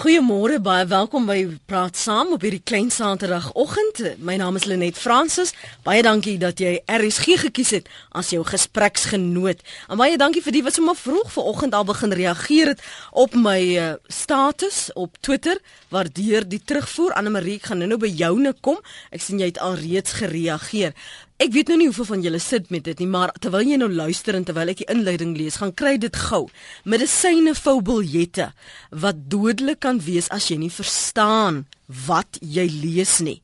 Goeiemôre, baie welkom by Praat Saam op hierdie klein Saterdagoggend. My naam is Lenet Fransis. Baie dankie dat jy RSG gekies het as jou gespreksgenoot. En baie dankie vir die wat sommer vroeg vanoggend al begin reageer het op my uh, status op Twitter. Waardeer die terugvoer. Anne Marie, ek gaan nou-nou by joune kom. Ek sien jy het al reeds gereageer. Ek weet nou nie hoeveel van julle sit met dit nie, maar terwyl jy nou luister en terwyl ek die inleiding lees, gaan kry dit gou. Medisyne fobiljette wat dodelik kan wees as jy nie verstaan wat jy lees nie.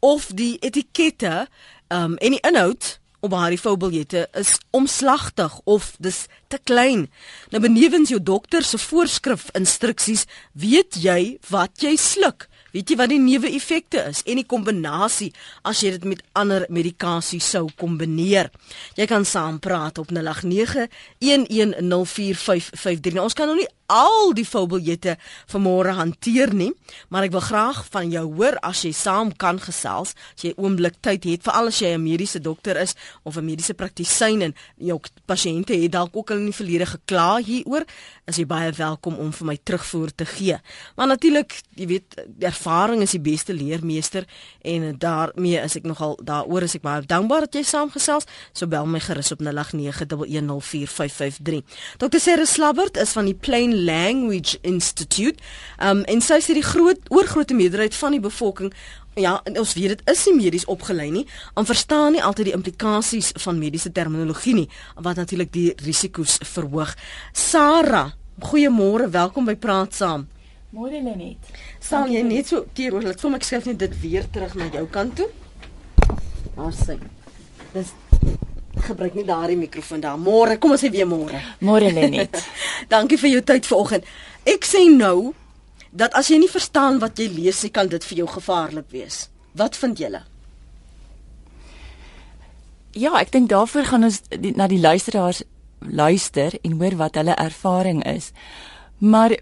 Of die etikette um, en die inhoud op haar fobiljette is omslagtig of dis te klein. Nou benewens jou dokter se voorskrif instruksies, weet jy wat jy sluk. Weet jy wat die neeweffekte is en die kombinasie as jy dit met ander medikasie sou kombineer? Jy kan saam praat op 089 1104553. Nou, ons kan nou nie al die voorbeelde vanmôre hanteer nie, maar ek wil graag van jou hoor as jy saam kan gesels, as jy oomblik tyd het, veral as jy 'n mediese dokter is of 'n mediese praktisyn en jou pasiënte het dalk ook al in die verlede gekla hieroor, is jy baie welkom om vir my terugvoer te gee. Maar natuurlik, jy weet, ervaring is die beste leermeester en daarmee is ek nogal daaroor is ek baie dankbaar dat jy saamgesels. So bel my gerus op 0891104553. Dr. Sarah Slabbert is van die Plain Language Institute. Um en sy sê die groot oorgrootste meerderheid van die bevolking ja, ons weet dit is nie medies opgelei nie, en verstaan nie altyd die implikasies van mediese terminologie nie, wat natuurlik die risiko's verhoog. Sarah, goeiemôre, welkom by Praat Saam. Môre Lenet. Sal jy net so keer oor, laat vir my skryf net dit weer terug na jou kant toe. Daar sê. Dis gebruik nie daardie mikrofoon daar. Môre, kom ons sê weer môre. Môre Lenet. Dankie vir jou tyd vanoggend. Ek sê nou dat as jy nie verstaan wat jy lees nie, kan dit vir jou gevaarlik wees. Wat vind julle? Ja, ek dink daarvoor gaan ons die, na die luisteraars luister en hoor wat hulle ervaring is. Maar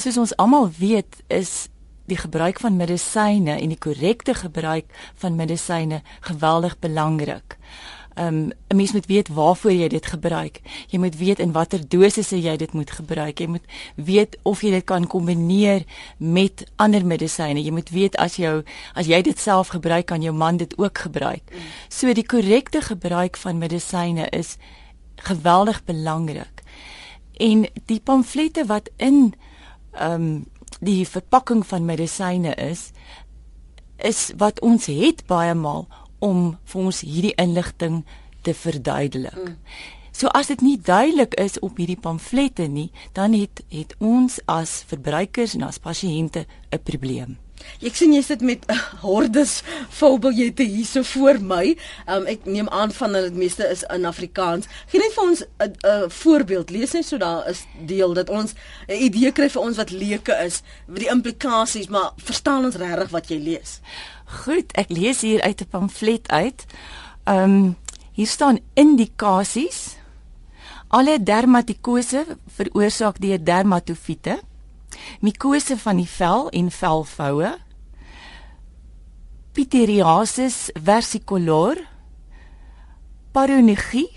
soos ons almal weet, is die gebruik van medisyne en die korrekte gebruik van medisyne geweldig belangrik um, 'n mens moet weet waarvoor jy dit gebruik. Jy moet weet in watter dosisse jy dit moet gebruik. Jy moet weet of jy dit kan kombineer met ander medisyne. Jy moet weet as jou as jy dit self gebruik, kan jou man dit ook gebruik. So die korrekte gebruik van medisyne is geweldig belangrik. En die pamflette wat in ehm um, die verpakking van medisyne is is wat ons het baie maal om vir ons hierdie inligting te verduidelik. Mm. So as dit nie duidelik is op hierdie pamflette nie, dan het het ons as verbruikers en as pasiënte 'n probleem. Ek sien jy sit met uh, hordes volbiljette hierso voor my. Um, ek neem aan van hulle meeste is in Afrikaans. Gee net vir ons 'n uh, uh, voorbeeld. Lees net so daar is deel dat ons 'n idee kry vir ons wat leuke is, wat die implikasies, maar verstaan ons regtig wat jy lees? Goed, ek lees hier uit 'n pamflet uit. Ehm um, hier staan indikasies. Alle dermatikose veroorsaak deur dermatofiete, mikose van die vel en velvoue, pityriasis versicolor, paronygie.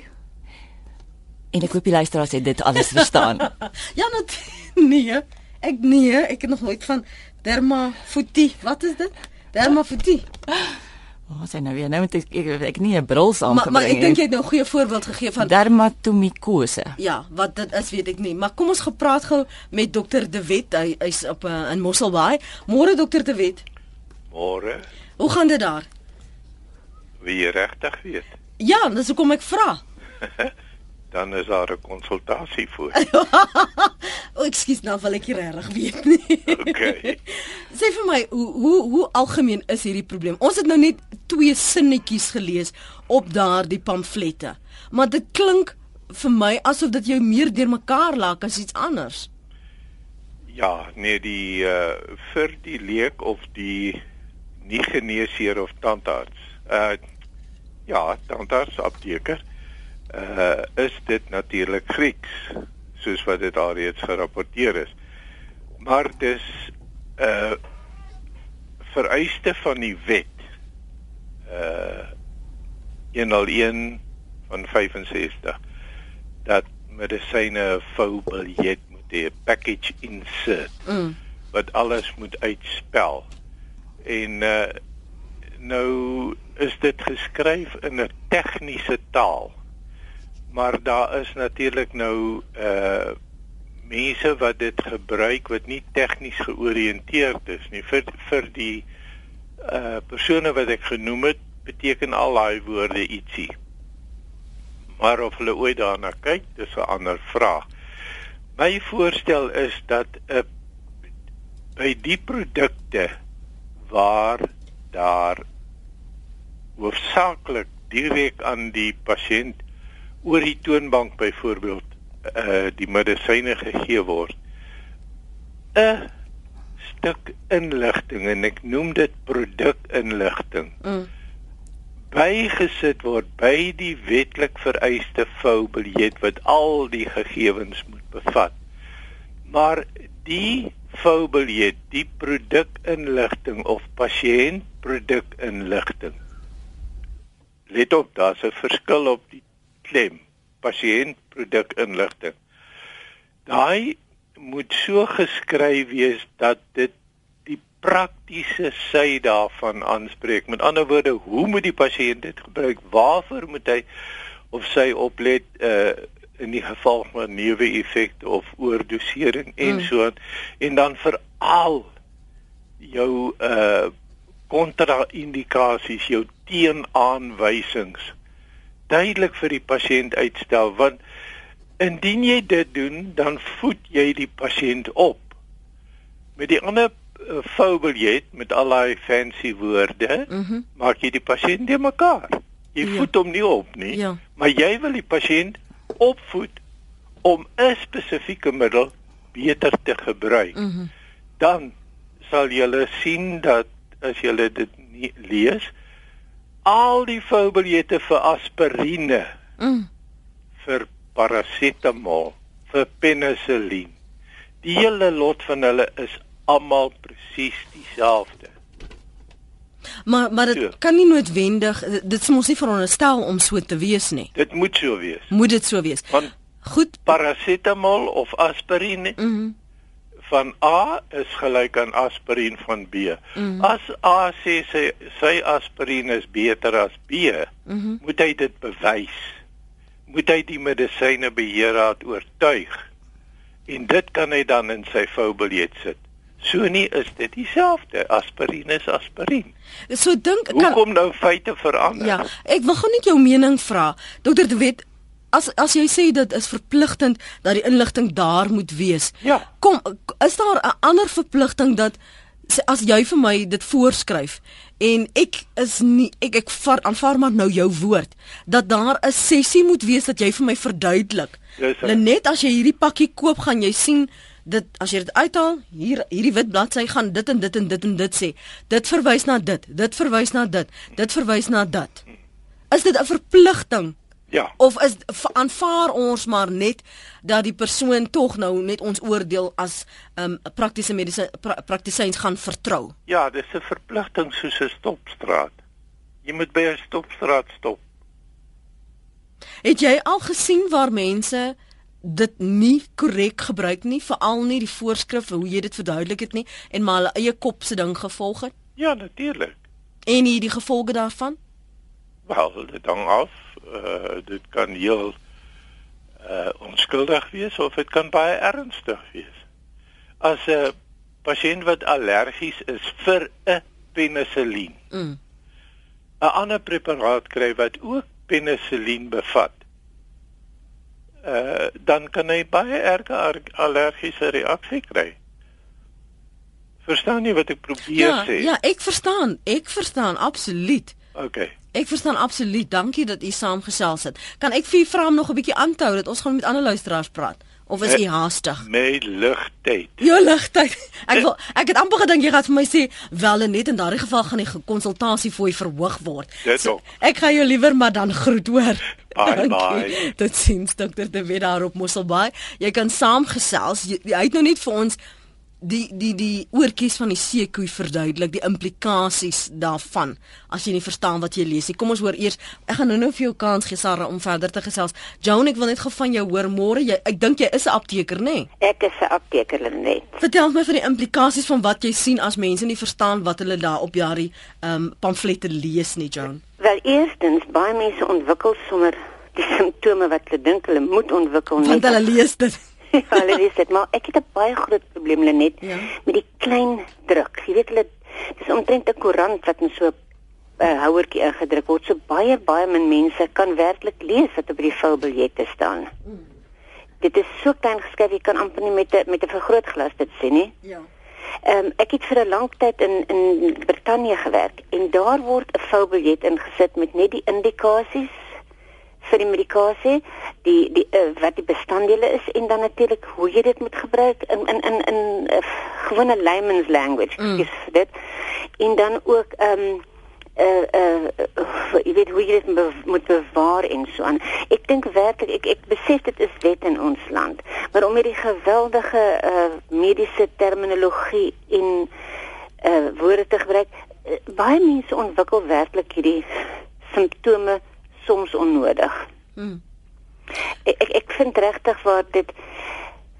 En ek hoop die luisteraars het dit alles verstaan. ja, nee. Ek nee, ek het nog nooit van dermafotie. Wat is dit? Dermafotie. Wat oh, sê nou weer? Nou moet ek ek, ek nie 'n bril saamgebring nie. Maar, ek dink jy het nou 'n goeie voorbeeld gegee van dermatomikose. Ja, wat dit is weet ek nie, maar kom ons gepraat gou met dokter De Wet. Hy hy's op uh, in Mosselbaai. Môre dokter De Wet. Môre. Hoe gaan dit daar? Wie regtig weet. Ja, dis hoekom ek vra. dan is daar 'n konsultasie voor. o, ekskuus nou, wil ek regtig weet nie. okay. Sê vir my, hoe hoe hoe algemeen is hierdie probleem? Ons het nou net twee sinnetjies gelees op daardie pamflette. Maar dit klink vir my asof dit jou meer deurmekaar laat as iets anders. Ja, nee, die uh vir die leek of die nie geneesheer of tandarts. Uh ja, tandarts apteker uh is dit natuurlik Grieks soos wat dit alreeds gerapporteer is. Maar dis uh, vereiste van die wet uh 101 van 65 dat medisyne 'n vou biljet moet hê, package insert. Mm. wat alles moet uitspel. En uh nou is dit geskryf in 'n tegniese taal. Maar daar is natuurlik nou uh mense wat dit gebruik wat nie tegnies georiënteerd is nie vir vir die uh persone wat ek genoem het beteken al daai woorde ietsie. Maar of hulle ooit daarna kyk, dis 'n ander vraag. My voorstel is dat 'n uh, by die produkte waar daar hoofsaaklik direk aan die pasiënt oor die toonbank byvoorbeeld uh die medisyne gegee word 'n stuk inligting en ek noem dit produkinligting mm. bygesit word by die wetlik vereiste voubiljet wat al die gegevens moet bevat maar die voubiljet die produkinligting of pasiëntprodukinligting let op daar's 'n verskil op die klem pasiëntprodukinligting. Daai moet so geskryf wees dat dit die praktiese sy daarvan aanspreek. Met ander woorde, hoe moet die pasiënt dit gebruik? Waarvoor moet hy of sy oplet uh in die geval van neeweffekte of oordosering en mm. so en dan veral jou uh kontra-indikasies, jou teenaanwysings duidelik vir die pasiënt uitstel want indien jy dit doen dan voed jy die pasiënt op met die ander uh, voubiljet met al daai fancy woorde mm -hmm. maak jy die pasiënt de mekaar jy ja. voed hom nie op nie ja. maar jy wil die pasiënt opvoed om 'n spesifieke middel beter te gebruik mm -hmm. dan sal jy sien dat as jy dit lees al die voubiljette vir aspirine. Mm. vir parasetamol, vir penicillin. Die hele lot van hulle is almal presies dieselfde. Maar maar dit so. kan nie noodwendig dit mos nie veronderstel om so te wees nie. Dit moet so wees. Moet dit so wees. Want goed parasetamol of aspirine mm -hmm van A is gelyk aan aspirien van B. Mm. As A sê sy sy aspirien is beter as B, mm -hmm. moet hy dit bewys. Moet hy die medisyne beheerraad oortuig. En dit kan hy dan in sy voubiljet sit. So nie is dit dieselfde. Aspirien is aspirien. So dink kan Hoekom nou feite verander? Ja, ek wil gou net jou mening vra. Dokter De Wet, as as jy sê dit is verpligtend dat die inligting daar moet wees. Ja. Kom, is daar 'n ander verpligting dat as jy vir my dit voorskryf en ek is nie ek ek vaar aanvaar maar nou jou woord dat daar 'n sessie moet wees dat jy vir my verduidelik. Net as jy hierdie pakkie koop, gaan jy sien dit as jy dit uithaal, hier hierdie wit bladsy gaan dit en dit en dit en dit sê. Dit verwys na dit, dit verwys na dit, dit verwys na dit. Is dit 'n verpligting Ja. Of is aanvaar ons maar net dat die persoon tog nou net ons oordeel as 'n um, praktiese mediese pra, praktisyns gaan vertrou? Ja, dis 'n verpligting soos 'n stopstraat. Jy moet by 'n stopstraat stop. Het jy al gesien waar mense dit nie korrek gebruik nie, veral nie die voorskrifte hoe jy dit verduidelik het nie en maar hulle eie kop se ding gevolg het? Ja, natuurlik. En nie die gevolge daarvan? Wel, dit hang af uh, dit kan heel uh, onskuldig wees of dit kan baie ernstig wees. As 'n pasiënt wat allergies is vir 'n penicillin. 'n mm. ander preparaat kry wat ook penicillin bevat. Uh, dan kan hy baie erge allergiese reaksie kry. Verstaan jy wat ek probeer ja, sê? Ja, ek verstaan. Ek verstaan absoluut. OK. Ek verstaan absoluut. Dankie dat u saamgesels het. Kan ek vir u vra om nog 'n bietjie aan te hou dat ons gaan met ander luisteraars praat? Of is u haastig? My ligtyd. Ja, ligtyd. Ek wil ek het amper gedink jy gaan vir my sê wel net in daardie geval gaan die konsultasie u verhoog word. So, ek gaan jou liewer maar dan groet hoor. Bye bye. Dit sien dokter De Wet daar op Mosselbaai. Jy kan saamgesels. Jy, jy het nou net vir ons die die die oortjies van die seekoei verduidelik die implikasies daarvan as jy nie verstaan wat jy lees nie. Kom ons hoor eers. Ek gaan nou-nou vir jou kans gee Sarah om verder te gesels. Joan, ek wil net gou van jou hoor môre. Jy ek dink jy is 'n apteker, nê? Nee? Ek is 'n apteker, net. Vertel my van die implikasies van wat jy sien as mense nie verstaan wat hulle daar op jare ehm um, pamflette lees nie, Joan. Wel, eerstens baie mense ontwikkel sommer die simptome wat hulle dink hulle moet ontwikkel nie. Want hulle lees dit. Ja, hulle lees dit, maar ek het 'n baie groot probleem net ja. met die klein druk. Jy weet hulle dis omtrent 'n koerant wat in so 'n uh, houertjie ingedruk word. So baie baie min mense kan werklik lees wat op die voubiljette staan. Mm. Dit is so klein geskryf jy kan amper nie met 'n met 'n vergrootglas dit sien nie. Ja. Ehm um, ek het vir 'n lang tyd in in Brittanje gewerk en daar word 'n voubiljet ingesit met net die indikasies vir die medikasie, die die uh, wat die bestanddele is en dan natuurlik hoe jy dit moet gebruik in in in in uh, gewone layman's language, mm. is dit. En dan ook ehm um, uh uh jy weet hoe jy dit be moet bewaar en so aan. Ek dink werklik ek ek besef dit is wet in ons land, maar om hierdie geweldige uh mediese terminologie in uh woorde te gebruik, uh, baie mense ontwikkel werklik hierdie simptome soms onnodig. Hmm. Ek ek, ek vind regtig waar dit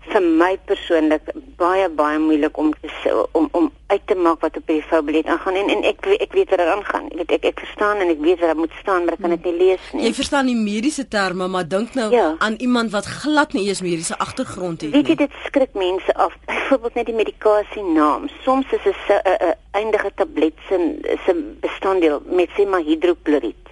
vir my persoonlik baie baie moeilik om te om om uit te maak wat op die fablet aangaan en en ek ek weet wat daar aangaan. Ek weet ek ek verstaan en ek weet wat daar moet staan, maar ek kan dit nie lees nie. Jy verstaan die mediese terme, maar dink nou ja. aan iemand wat glad nie eens mediese agtergrond het nie. Weet jy dit skrik mense af. Byvoorbeeld net die medikasie naam. Soms is 'n eindige tablet se se bestanddeel met sê maar hidrokloried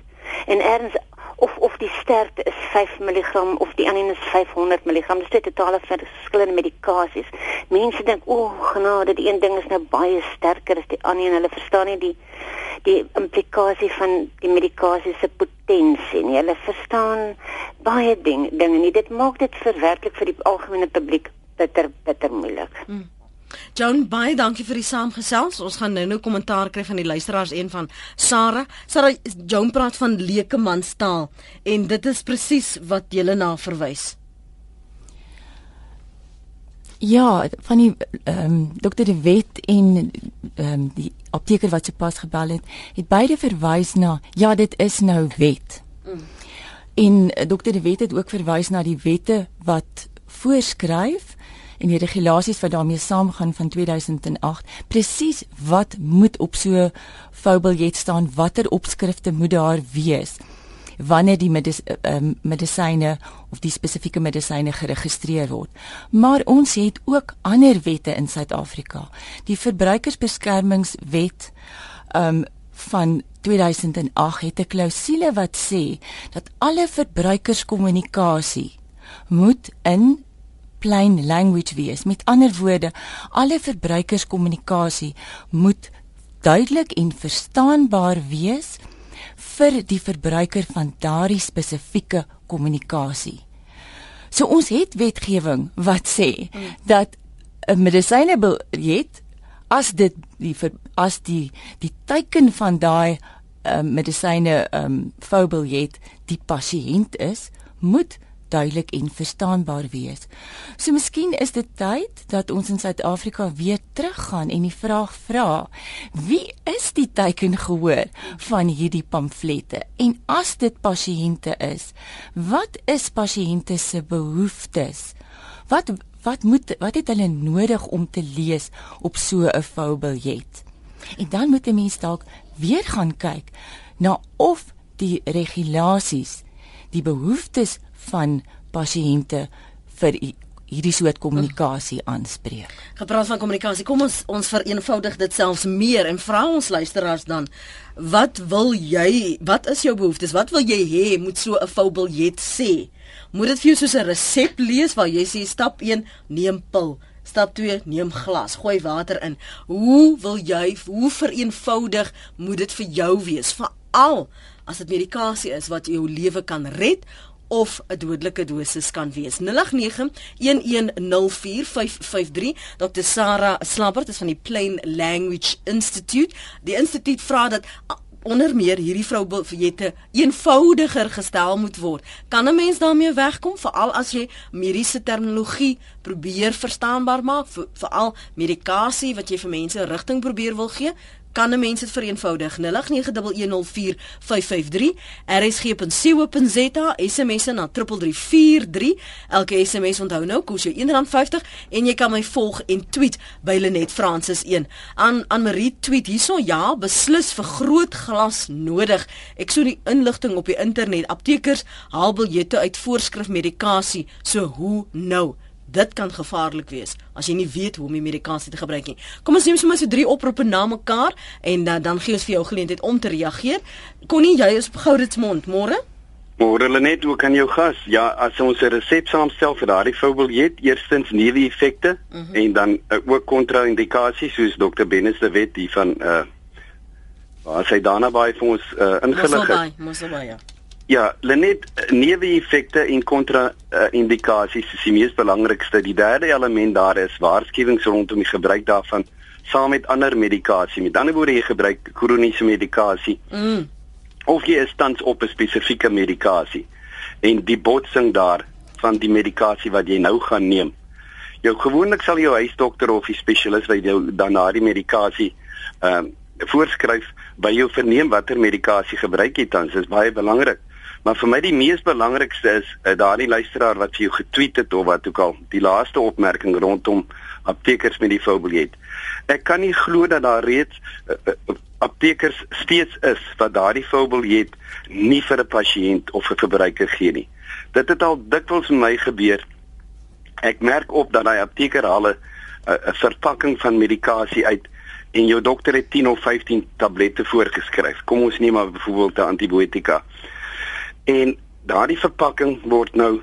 en erns of of die sterkte is 5 mg of die ander is 500 mg. Dis twee totale verskillende medikasies. Mense dink, "O, oh, genade, die een ding is nou baie sterker as die ander en hulle verstaan nie die die implikasie van die medikasie se potensie nie. Hulle verstaan baie ding, dinge nie. Dit maak dit vir werklik vir die algemene publiek bitter bitter moeilik." Hmm. Joan, baie dankie vir die saamgesels. Ons gaan nou-nou kommentaar kry van die luisteraars een van Sarah. Sarah, Joan praat van lekemanstaal en dit is presies wat jy na verwys. Ja, van die ehm um, dokter De Wet en ehm um, die apteker wat sopas gebel het, het beide verwys na ja, dit is nou wet. Mm. En eh, dokter De Wet het ook verwys na die wette wat voorskryf en die regulasies wat daarmee saamgaan van 2008 presies wat moet op so foubiljet staan watter opskrifte moet daar wees wanneer die medis, uh, medisyne of die spesifieke medisyne geregistreer word. Maar ons het ook ander wette in Suid-Afrika. Die verbruikersbeskermingswet um, van 2008 het 'n klousule wat sê dat alle verbruikerskommunikasie moet in plain language wees. Met ander woorde, alle verbruikerskommunikasie moet duidelik en verstaanbaar wees vir die verbruiker van daardie spesifieke kommunikasie. So ons het wetgewing wat sê dat 'n medisynebiljet as dit die as die die teken van daai um, medisyne ehm um, fobiljet die pasiënt is, moet duidelik en verstaanbaar wees. So miskien is dit tyd dat ons in Suid-Afrika weer teruggaan en die vraag vra: Wie is die tekengehoor van hierdie pamflette? En as dit pasiënte is, wat is pasiënte se behoeftes? Wat wat moet wat het hulle nodig om te lees op so 'n voubiljet? En dan moet 'n mens dalk weer gaan kyk na of die regulasies die behoeftes van pasiënte vir hierdie soort kommunikasie aanspreek. Gepraat van kommunikasie, kom ons ons vereenvoudig dit selfs meer en vra ons luisteraars dan wat wil jy, wat is jou behoeftes? Wat wil jy hê moet so 'n foubiljet sê? Moet dit vir jou soos 'n resep lees waar jy sê stap 1 neem pil, stap 2 neem glas, gooi water in. Hoe wil jy hoe vereenvoudig moet dit vir jou wees? Veral as dit medikasie is wat jou lewe kan red of 'n dodelike dosis kan wees. 0891104553. Dr. Sarah Slabbert is van die Plain Language Institute. Die instituut vra dat onder meer hierdie vrou jette eenvoudiger gestel moet word. Kan 'n mens daarmee wegkom veral as jy mediese terminologie probeer verstaanbaar maak vir veral medikasie wat jy vir mense rigting probeer wil gee kan 'n mens dit vereenvoudig. 0891104553 rsg.co.za SMS na 3343 elke SMS onthou nou kos jou R1.50 en jy kan my volg en tweet by Lenet Francis 1 aan aan Marie tweet hierso ja beslis vir groot glas nodig. Ek sou die inligting op die internet. Aptekers haal biljette uit voorskrif medikasie so hoe nou dit kan gevaarlik wees as jy nie weet hoe om die medikasie te gebruik nie. Kom ons neem sommer so drie oproepe na mekaar en dan dan gee ons vir jou geleentheid om te reageer. Connie, jy is op Gouditsmond. Môre? Môre Lenet, hoe kan jou gas? Ja, as ons 'n resep saamstel vir daardie foubeljet, eerstens nuwe effekte mm -hmm. en dan uh, ook kontra-indikasies soos Dr. Bennis de Wet die van uh waar sy daarna baie vir ons uh, ingelig het. Mos baie, ja. Ja, Lenet, neeweffekte en kontra-indikasies is die mees belangrikste. Die derde element daar is waarskuwings rondom die gebruik daarvan saam met ander medikasie. Met ander woorde, jy gebruik kroniese medikasie. Mm. Of jy is tans op 'n spesifieke medikasie en die botsing daar van die medikasie wat jy nou gaan neem. Jou gewoonlik sal jou huisdokter of die spesialis wat jou dan na die medikasie ehm um, voorskryf by jou verneem watter medikasie gebruik jy tans. Dit is baie belangrik. Maar vir my die mees belangrikste is uh, daardie luisteraar wat vir jou getweet het of wat ook al, die laaste opmerking rondom aptekers met die foubeljet. Ek kan nie glo dat daar reeds uh, uh, aptekers steeds is wat daardie foubeljet nie vir 'n pasiënt of 'n verbruiker gee nie. Dit het al dikwels met my gebeur. Ek merk op dat daai apteker al 'n verpakking van medikasie uit en jou dokter het 10 of 15 tablette voorgeskryf. Kom ons neem maar byvoorbeeld 'n antibiotika en daardie verpakking word nou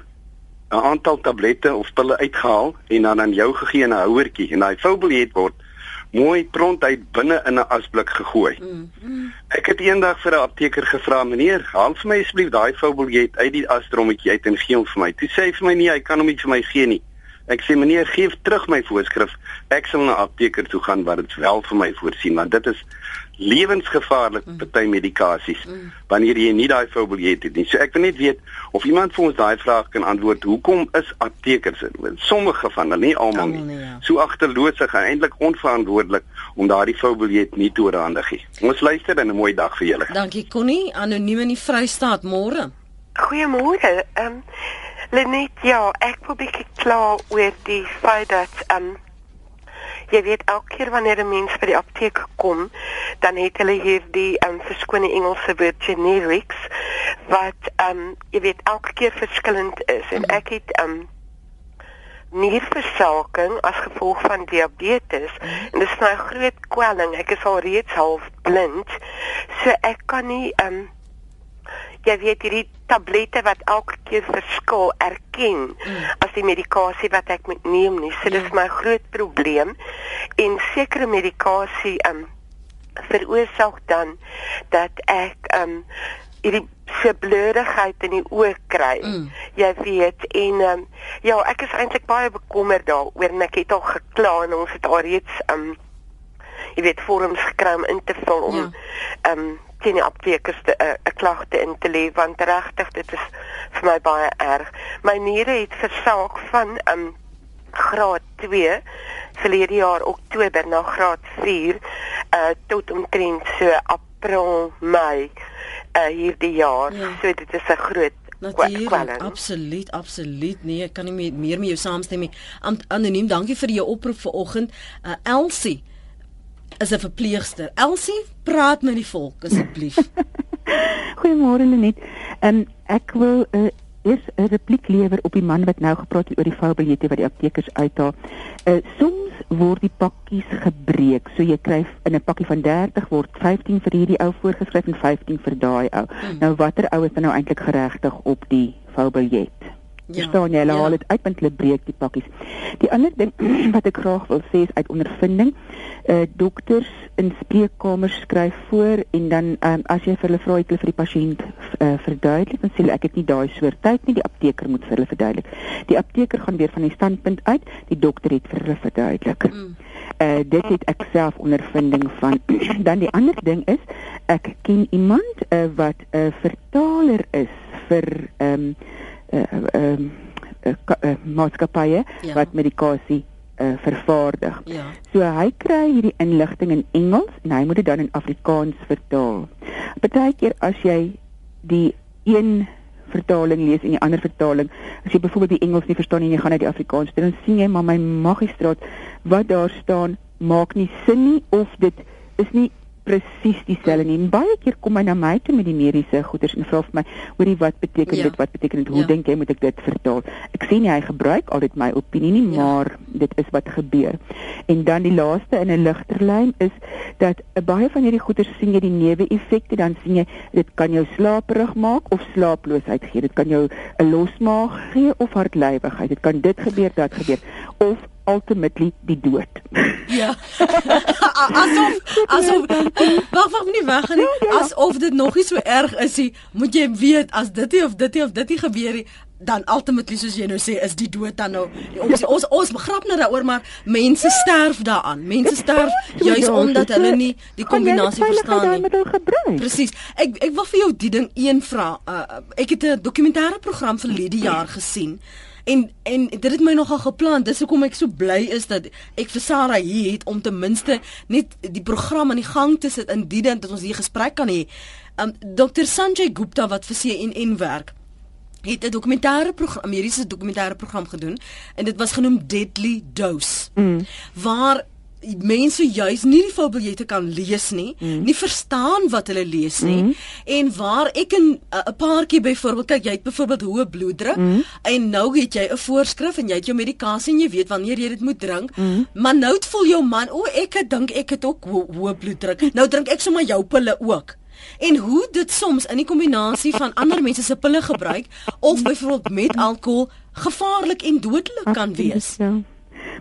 'n aantal tablette of pille uitgehaal en dan aan jou gegee in 'n houertjie en daai foubeljet word mooi pront uit binne in 'n asblik gegooi. Mm, mm. Ek het eendag vir 'n apteker gevra, "Meneer, haal vir my asseblief daai foubeljet uit die asdrommetjie uit en gee hom vir my." Toe sê hy vir my, "Nee, hy kan hom nie vir my gee nie." Ek sê, "Meneer, gee terug my voorskrif. Ek sal na 'n apteker toe gaan wat dit wel vir my voorsien, want dit is lewensgevaarlik mm. party medikasies mm. wanneer jy nie daai foubeljet het nie. So ek wil net weet of iemand vir ons daai vraag kan antwoord. Hoekom is aptekers in sommige van hulle nie almal nie ja. so agterloosig en eintlik onverantwoordelik om daardie foubeljet nie te oorhandig nie. Ons luister en 'n mooi dag vir julle. Dankie Connie, anoniem in die Vrystaat môre. Goeiemôre. Ehm um, Lenet, ja, ek probeer klaar oor die feit dat ehm um, jy weet elke keer wanneer 'n mens by die apteek kom, dan het hulle hier die um, verskone Engelse woord generics wat um jy weet elke keer verskillend is. En ek het um nierversaking as gevolg van diabetes. En dit is my groot kwelling. Ek is al reeds half blind. So ek kan nie um jy weet hierdie tablette wat elke keer verskil erken mm. as die medikasie wat ek moet neem nie. So ja. dis my groot probleem en sekere medikasie um veroorsaak dan dat ek um hierdie se blurrigheid in die oë kry. Mm. Jy weet en um ja, ek is eintlik baie bekommerd daaroor en ek het al gekla en ons het al reeds um jy weet vorms gekry om in te vul om ja. um teen die aptekers 'n uh, 'n klagte in te lê want regtig dit is vir my baie erg. My niere het versaak van um graad 2 verlede jaar Oktober na graad 4 uh tot omtrent so April, Mei uh hierdie jaar. Ja. So dit is 'n groot Natuurlik, absoluut, absoluut. Nee, ek kan nie meer, meer met jou saamstem nie. Anoniem, dankie vir jou oproep vanoggend. Uh Elsie is 'n verpleegster. Elsie, praat met die volk asseblief. Goeiemôre Lenet. Um, ek wil uh, eers 'n repliek lewer op die man wat nou gepraat het oor die foubelette wat die aptekers uithaal. Uh, soms word die pakkies gebreek. So jy kry in 'n pakkie van 30 word 15 vir hierdie ou voorgeskryf en 15 vir daai ou. Hmm. Nou watter ou is dan nou eintlik geregtig op die foubeljet? Ja, Verstaan jy? Hulle ja. haal dit uit met hulle breek die pakkies. Die ander ding wat ek graag wil sê is uit ondervinding, uh, dokters in spreekkamers skryf voor en dan um, as jy vir hulle vra het hulle vir die pasiënt uh, verduidelik, dan sê hulle ek het nie daai soort tyd nie, die apteker moet vir hulle verduidelik. Die apteker gaan weer van die standpunt uit, die dokter het vir hulle verduidelik. Mm. Uh dit het ek self ondervinding van. dan die ander ding is ek ken iemand uh, wat 'n uh, vertaler is vir ehm um, uh, um, uh, uh, maatskappye Ja. wat medikasie uh, vervaardig. Ja. So hy kry hierdie inligting in Engels en hy moet dit dan in Afrikaans vertaal. Partykeer as jy die een vertaling lees en die ander vertaling, as jy byvoorbeeld die Engels nie verstaan en jy gaan na die Afrikaans, dan sien jy maar my magistraat wat daar staan maak nie sin nie of dit is nie presies dieselfde nie. En baie keer kom hy na my toe met die mediese goeders en vra vir my, hoorie wat beteken Ja. dit? Wat beteken dit? Hoe Ja. dink jy moet ek dit vertaal? Ek sê nie hy gebruik altyd my opinie nie, Ja. maar dit is wat gebeur. En dan die laaste in 'n ligter lyn is dat 'n baie van hierdie goeders sien jy die neeweffekte, dan sien jy dit kan jou slaperig maak of slaaploosheid gee. Dit kan jou 'n losmaag gee of hartlywigheid. Dit kan dit gebeur, dat gebeur of ultimately die dood. Ja. asof asof wag wag nie weg nie. Asof dit nog nie so erg is nie. Moet jy weet as dit nie of dit nie of dit nie gebeur nie, dan ultimately soos jy nou sê is die dood dan nou ons ons ons begrap nou daaroor maar mense sterf daaraan. Mense sterf juis omdat hulle nie die kombinasie verstaan nie. Presies. Ek ek wil vir jou die ding een vra. Uh, ek het 'n dokumentêre program verlede jaar gesien. En en dit het my nogal geplan. Dis hoekom ek so bly is dat ek vir Sarah hier het om ten minste net die program aan die gang te sit in die ding dat ons hier gesprek kan hê. Um Dr Sanjay Gupta wat vir CNN werk het 'n dokumentêre program, Amerikaanse dokumentêre program gedoen en dit was genoem Deadly Dose. Mm. Waar mense juis nie die biljotte kan lees nie, mm. nie verstaan wat hulle lees nie mm. en waar ek 'n 'n paartjie byvoorbeeld kyk jy het byvoorbeeld hoë bloeddruk mm. en nou het jy 'n voorskrif en jy het jou medikasie en jy weet wanneer jy dit moet drink mm. maar nou voel jou man o ek het dink ek het ook ho hoë bloeddruk nou drink ek sommer jou pille ook En hoe dit soms in die kombinasie van ander mense se pille gebruik of byvoorbeeld met alkohol gevaarlik en dodelik kan wees. Ja.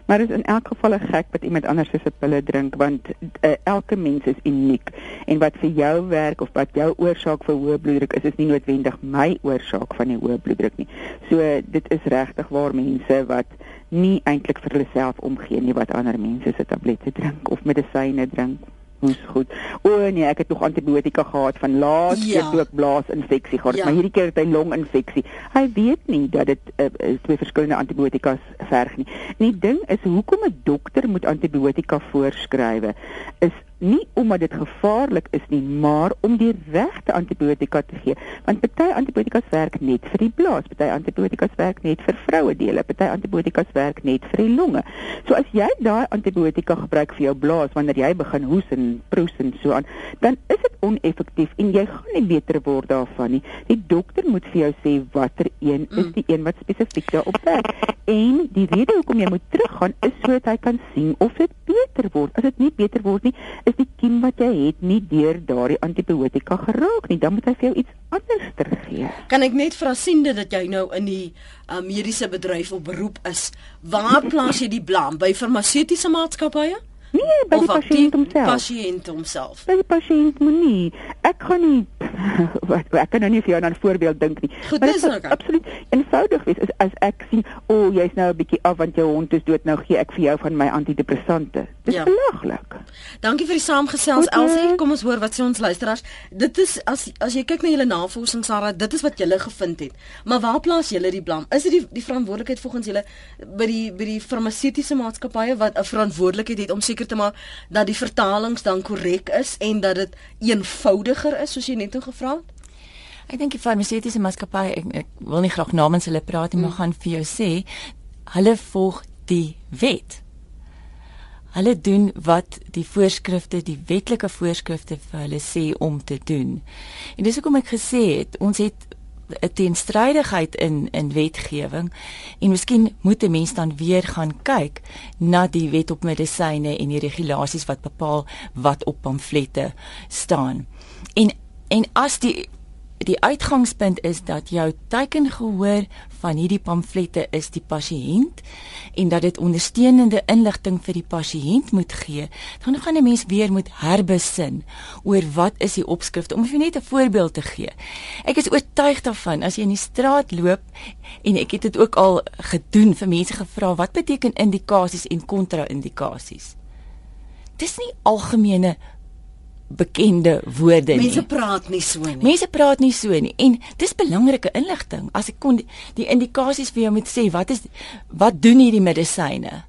Maar dit is in elk geval 'n gek wat iemand anders se pille drink want uh, elke mens is uniek en wat vir jou werk of wat jou oorsaak vir hoë bloeddruk is is nie noodwendig my oorsaak van die hoë bloeddruk nie. So dit is regtig waar mense wat nie eintlik vir hulle self omgee nie wat ander mense se tablette drink of medisyne drink. Ons goed. O nee, ek het nog antibiotika gehad van laas Ja. keer toe ek blaasinfeksie gehad, Ja. maar hierdie keer het hy longinfeksie. Hy weet nie dat dit uh, twee verskillende antibiotikas verg nie. En die ding is hoekom 'n dokter moet antibiotika voorskrywe is nie omdat dit gevaarlik is nie, maar om die regte antibiotika te gee. Want party antibiotikas werk net vir die blaas, party antibiotikas werk net vir vrouedele, party antibiotikas werk net vir die longe. So as jy daai antibiotika gebruik vir jou blaas wanneer jy begin hoes en proes en so aan, dan is dit oneffektief en jy gaan nie beter word daarvan nie. Die dokter moet vir jou sê watter een is die een wat spesifiek daarop werk. En die rede hoekom jy moet teruggaan is sodat hy kan sien of dit beter word. As dit nie beter word nie, is die kiem wat jy het nie deur daardie antibiotika geraak nie. Dan moet hy vir jou iets anders gee. Kan ek net vra siende dat jy nou in die uh, mediese bedryf op beroep is, waar plaas jy die blame by farmaseutiese maatskappye? Nee, by die pasiënt homself. Pasiënt homself. By die pasiënt moenie. Ek gaan nie wat ek kan nou nie vir jou 'n voorbeeld dink nie. Goed, Maar dit sal oké. absoluut eenvoudig wees as, as ek sien, o, oh, jy's nou 'n bietjie af want jou hond is dood, nou gee ek vir jou van my antidepressante. Dis Ja. belaglik. Dankie vir die saamgesels Elsie. hè? Kom ons hoor wat sê ons luisteraars. Dit is as as jy kyk na julle navorsing Sarah, dit is wat julle gevind het. Maar waar plaas julle die blame? Is dit die die verantwoordelikheid volgens julle by die by die farmaseutiese maatskappye wat 'n verantwoordelikheid het om seker te maak dat die vertalings dan korrek is en dat dit eenvoudiger is soos jy net nou gevra het? Ek dink die farmaseutiese maatskappy ek, ek wil nie graag namens hulle praat nie, maar gaan vir jou sê hulle volg die wet. Hulle doen wat die voorskrifte, die wetlike voorskrifte vir hulle sê om te doen. En dis hoekom ek gesê het, ons het 'n teenstrydigheid in in wetgewing en miskien moet 'n mens dan weer gaan kyk na die wet op medisyne en die regulasies wat bepaal wat op pamflette staan. En en as die die uitgangspunt is dat jou teikengehoor van hierdie pamflette is die pasiënt en dat dit ondersteunende inligting vir die pasiënt moet gee, dan gaan 'n mens weer moet herbesin oor wat is die opskrifte om vir net 'n voorbeeld te gee. Ek is oortuig daarvan as jy in die straat loop en ek het dit ook al gedoen vir mense gevra wat beteken indikasies en kontra-indikasies. Dis nie algemene bekende woorde nie. Mense praat nie so nie. Mense praat nie so nie en dis belangrike inligting. As ek kon die, die indikasies vir jou moet sê, wat is wat doen hierdie medisyne?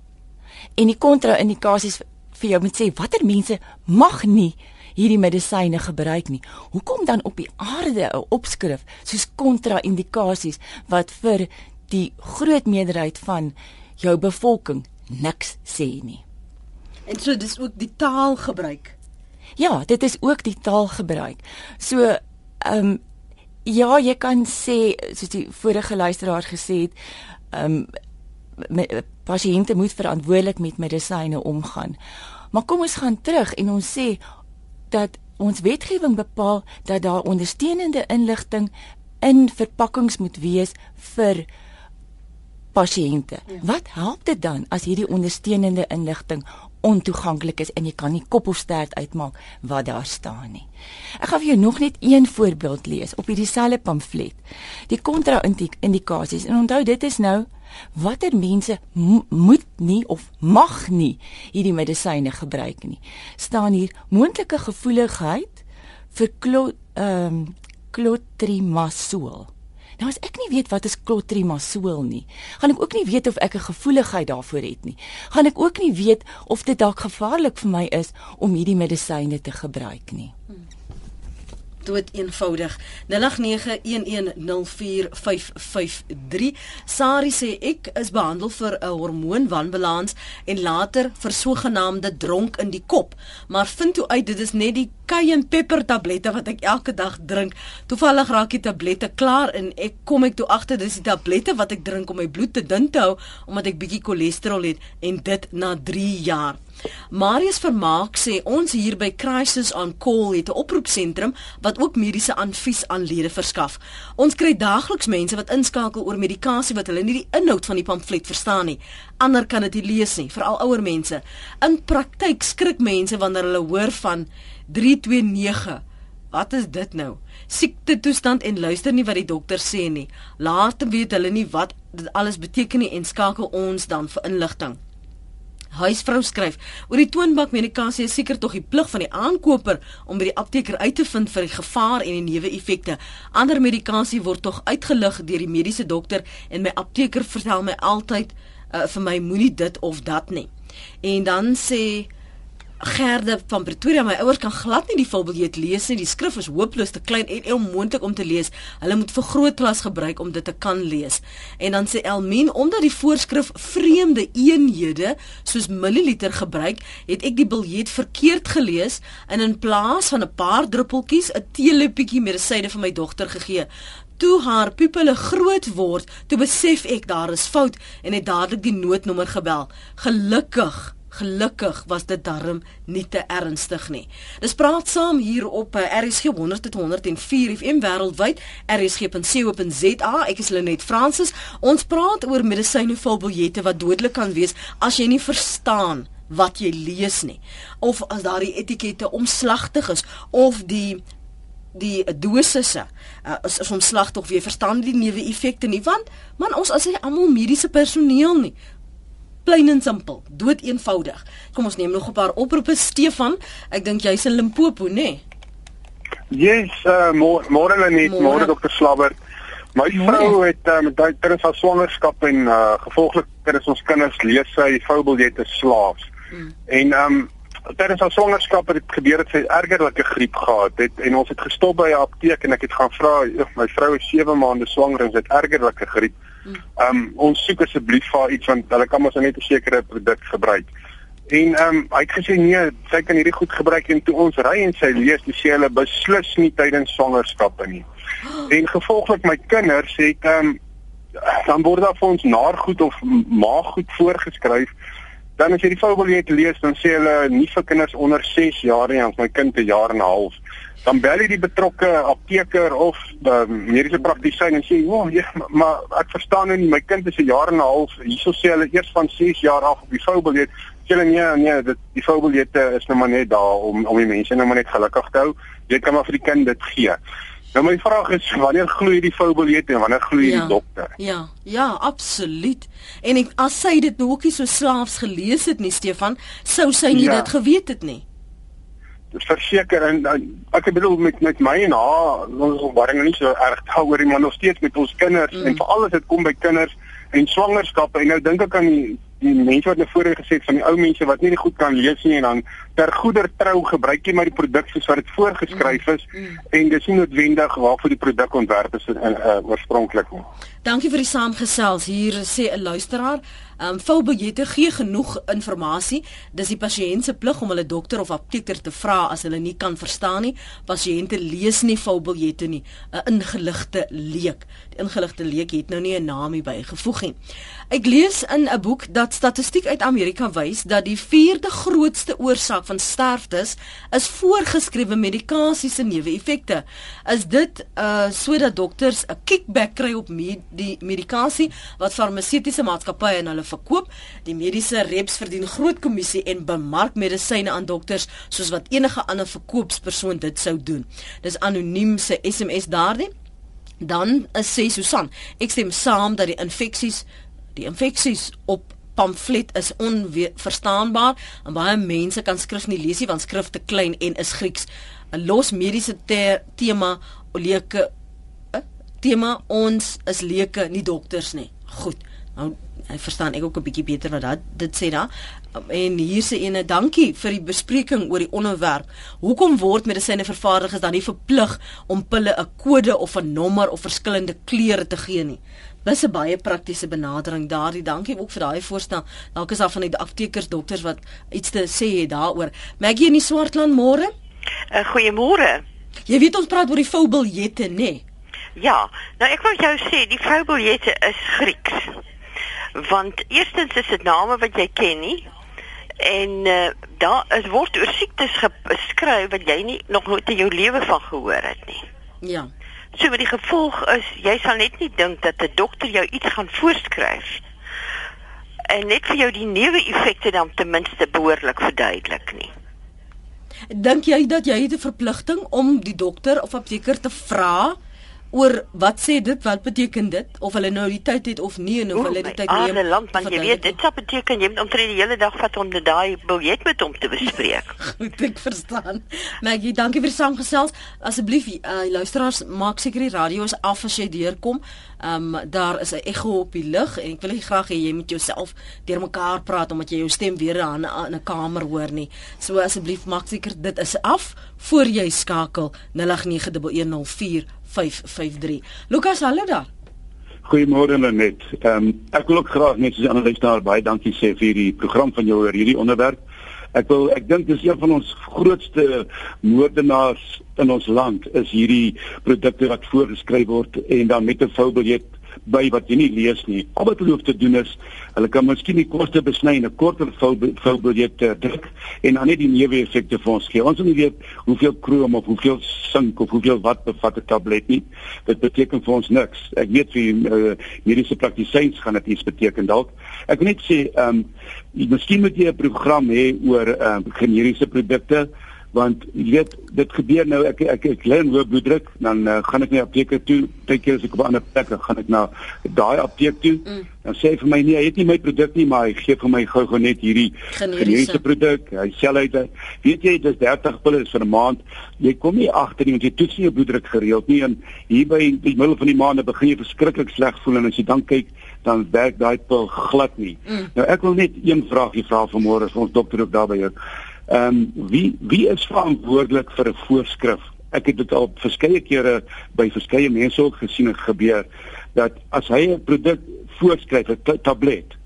En die kontra-indikasies vir jou moet sê watter mense mag nie hierdie medisyne gebruik nie. Hoekom dan op die aarde 'n opskrif soos kontra-indikasies wat vir die groot meerderheid van jou bevolking niks sê nie. En so dis ook die taalgebruik. Ja, dit is ook die taalgebruik. So ehm um, ja, jy kan sê soos die vorige luisteraar gesê het, ehm um, pasiënte moet verantwoordelik met medisyne omgaan. Maar kom ons gaan terug en ons sê dat ons wetgewing bepaal dat daar ondersteunende inligting in verpakkings moet wees vir pasiënte. Ja. Wat help dit dan as hierdie ondersteunende inligting ontoeganklik is en jy kan nie kop of stert uitmaak wat daar staan nie. Ek gaan vir jou nog net een voorbeeld lees op hierdie selfe pamflet. Die kontra-indikasies en onthou dit is nou watter mense moet nie of mag nie hierdie medisyne gebruik nie. staan hier moontlike gevoeligheid vir klo ehm um, clotrimazole. Nou as ek nie weet wat is clotrimazole nie, gaan ek ook nie weet of ek 'n gevoeligheid daarvoor het nie. Gaan ek ook nie weet of dit dalk gevaarlik vir my is om hierdie medisyne te gebruik nie. Hmm dood eenvoudig 0891104553 Sari sê ek is behandel vir 'n hormoonwanbalans en later vir sogenaamde dronk in die kop maar vind toe uit dit is net die cayenne pepper tablette wat ek elke dag drink toevallig raak die tablette klaar en ek kom ek toe agter dis die tablette wat ek drink om my bloed te dun te hou omdat ek bietjie cholesterol het en dit na 3 jaar Marius Vermaak sê ons hier by Crisis on Call het 'n oproepsentrum wat ook mediese advies aan lede verskaf. Ons kry daagliks mense wat inskakel oor medikasie wat hulle nie die inhoud van die pamflet verstaan nie. Ander kan dit nie lees nie, veral ouer mense. In praktyk skrik mense wanneer hulle hoor van 329. Wat is dit nou? Siekte toestand en luister nie wat die dokter sê nie. Later weet hulle nie wat dit alles beteken nie en skakel ons dan vir inligting. Huisvrou skryf: "Oor die toonbank medikasie is seker tog die plig van die aankoper om by die apteker uit te vind vir die gevaar en die neeweffekte. Ander medikasie word tog uitgelig deur die mediese dokter en my apteker vertel my altyd uh, vir my moenie dit of dat nie." En dan sê Gerde van Pretoria, my ouers kan glad nie die volbiljet lees nie. Die skrif is hopeloos te klein en onmoontlik om te lees. Hulle moet vir grootklas gebruik om dit te kan lees. En dan sê Elmien, omdat die voorskrif vreemde eenhede soos milliliter gebruik, het ek die biljet verkeerd gelees en in plaas van 'n paar druppeltjies 'n teeleppietjie medisyne vir my dogter gegee. Toe haar pupille groot word, toe besef ek daar is fout en het dadelik die noodnommer gebel. Gelukkig Gelukkig was dit darm nie te ernstig nie. Dis praat saam hier op eh, RSG 100.104 FM wêreldwyd rsg.co.za. Ek is Lenet Fransis. Ons praat oor medisyne volbiljette wat dodelik kan wees as jy nie verstaan wat jy lees nie of as daardie etikette omslagtig is of die die dosisse uh, is, is omslagtig of jy verstaan die neuwe effekte nie want man ons as jy almal mediese personeel nie Plain en simpel, dood eenvoudig. Kom ons neem nog 'n paar oproepe Stefan. Ek dink jy's in Limpopo, nê? Nee? Yes, uh, môre lê net môre dokter Slabber. My vrou het uh, met tydens haar swangerskap en uh, gevolglik tydens ons kinders lees sy voubiljette slaafs. Mm. En um, tydens haar swangerskap het dit gebeur dat sy ergerlike griep gehad het en ons het gestop by 'n apteek en ek het gaan vra, my vrou is 7 maande swanger en sy het ergerlike griep. Ehm um, ons soek asseblief vir iets want hulle kan mos net 'n sekere produk gebruik. En ehm um, hy het gesê nee, sy kan hierdie goed gebruik en toe ons ry en sy lees, dis hulle beslis nie tydens swangerskappe nie. En gevolglik my kinders sê ek ehm um, dan word daar vir ons naargoed of maaggoed voorgeskryf. Dan as jy die foutbiljet lees, dan sê hulle nie vir kinders onder 6 jaar nie, ons my kind 'n jaar en 'n half dan bel jy die betrokke apteker of die mediese praktisyn en sê, "O, oh, ja, maar ek verstaan nou nie, my kind is 'n jaar en 'n half. Hierso sê hulle eers van 6 jaar af op die voubiljet." Sê hulle nee, nee, dit die voubiljette is nou maar net daar om om die mense nou maar net gelukkig te hou. Jy kan maar vir die kind dit gee. Nou my vraag is, wanneer gloei die voubiljet en wanneer gloei ja, die dokter? Ja, ja, absoluut. En ek, as sy dit nou ook nie so slaafs gelees het nie, Stefan, sou sy nie ja. dit geweet het nie. verseker en, en ek bedoel met met my en haar ons worry nie so erg daaroor nie, maar nog steeds met ons kinders mm. en veral as dit kom by kinders en swangerskappe en nou dink ek aan die die mense wat nou voorheen gesê het van die ou mense wat nie goed kan lees nie en dan ter goeder trou gebruik jy maar die produk soos wat dit voorgeskryf is mm, mm. en dis nie noodwendig waarvoor die produk ontwerp is uh, uh, oorspronklik nie. Dankie vir die saamgesels. Hier sê 'n luisteraar, ehm um, volbiljette gee genoeg inligting. Dis die pasiënt se plig om hulle dokter of apteker te vra as hulle nie kan verstaan nie. Pasiënte lees nie volbiljette nie. 'n Ingeligte leek. Die ingeligte leek het nou nie 'n naam hier bygevoeg nie. Ek lees in 'n boek dat statistiek uit Amerika wys dat die vierde grootste oorsaak van sterftes is voorgeskrewe medikasie se neeweffekte. Is dit uh sodat dokters 'n kickback kry op med die medikasie wat farmaseutiese maatskappye aan hulle verkoop? Die mediese reps verdien groot kommissie en bemark medisyne aan dokters soos wat enige ander verkoopspersoon dit sou doen. Dis anoniem se SMS daardie. Dan sê Susan, ek stem saam dat die infeksies die infeksies op pamflet is onverstaanbaar en baie mense kan skrif nie lees nie want skrif te klein en is Grieks. 'n Los mediese te tema eh, tema ons is leuke nie dokters nie. Goed. Nou ek verstaan ek ook 'n bietjie beter wat dat dit sê daar. En hier sê ene dankie vir die bespreking oor die onderwerp. Hoekom word medisyne vervaardigers dan nie verplig om pille 'n kode of 'n nommer of verskillende kleure te gee nie? Dis 'n baie praktiese benadering daardie. Dankie ook vir daai voorstel. Dalk is daar van die aptekers, dokters wat iets te sê het daaroor. Maggie in die Swartland môre? uh, Goeiemôre. Jy weet ons praat oor die voubiljette, nê? Nee? Ja. Nou ek wil jou sê, die voubiljette is Grieks. Want eerstens is dit name wat jy ken nie. En uh, daar is word oor siektes geskryf wat jy nie nog nooit in jou lewe van gehoor het nie. Ja. So met die gevolg is jy sal net nie dink dat 'n dokter jou iets gaan voorskryf en net vir jou die neeweffekte dan ten minste behoorlik verduidelik nie. Dink jy dat jy het 'n verpligting om die dokter of apteker te vra oor wat sê dit wat beteken dit of hulle nou die tyd het of nie en of hulle die tyd neem 'n land want jy weet dit sal beteken jy moet omtrent die hele dag vat om daai biljet met hom te bespreek. Goed ek verstaan. Maggie, dankie vir die saamgesels. Asseblief uh, luisteraars maak seker die radio is af as jy deurkom. Ehm um, daar is 'n ekko op die lug en ek wil graag hê jy moet jouself deurmekaar praat omdat jy jou stem weer in 'n kamer hoor nie. So asseblief maak seker dit is af voor jy skakel 08911045 553. Lukas, hallo daar. Goeiemôre Lenet. Ehm um, ek wil ook graag net soos ander luisteraar baie dankie sê vir hierdie program van jou oor hierdie onderwerp. Ek wil ek dink dis een van ons grootste moordenaars in ons land is hierdie produkte wat voorgeskryf word en dan met 'n voubiljet by wat jy nie lees nie. Al wat hulle hoef te doen is hulle kan miskien die koste besny en 'n korter voubiljet druk en dan net die neeweffekte vir ons gee. Ons moet nie weet hoeveel krom of hoeveel sink of hoeveel wat bevat 'n tablet nie. Dit beteken vir ons niks. Ek weet vir uh, mediese praktisyns gaan dit iets beteken dalk. Ek wil net sê, ehm um, miskien moet jy 'n program hê oor ehm um, generiese produkte want jy weet dit gebeur nou ek ek ek lê in hoë bloeddruk dan uh, gaan ek na die apteek toe. Baie keer as ek op 'n ander plek gaan ek na daai apteek toe. Mm. dan sê hy vir my nee hy het nie my produk nie maar hy gee vir my gou-gou net hierdie generiese. produk. Hy sê dat weet jy dis 30 pille vir 'n maand. Jy kom nie agter nie want jy toets nie jou bloeddruk gereeld nie en hier by die middel van die maand begin jy verskriklik sleg voel en as jy dan kyk dan werk daai pil glad nie. Mm. nou ek wil net een vraagie vra vanmôre vir ons dokter ook daarby jou Ehm um, wie wie is verantwoordelik vir 'n voorskrif? Ek het dit al verskeie kere by verskeie mense ook gesien het gebeur dat as hy 'n produk voorskryf, 'n tablet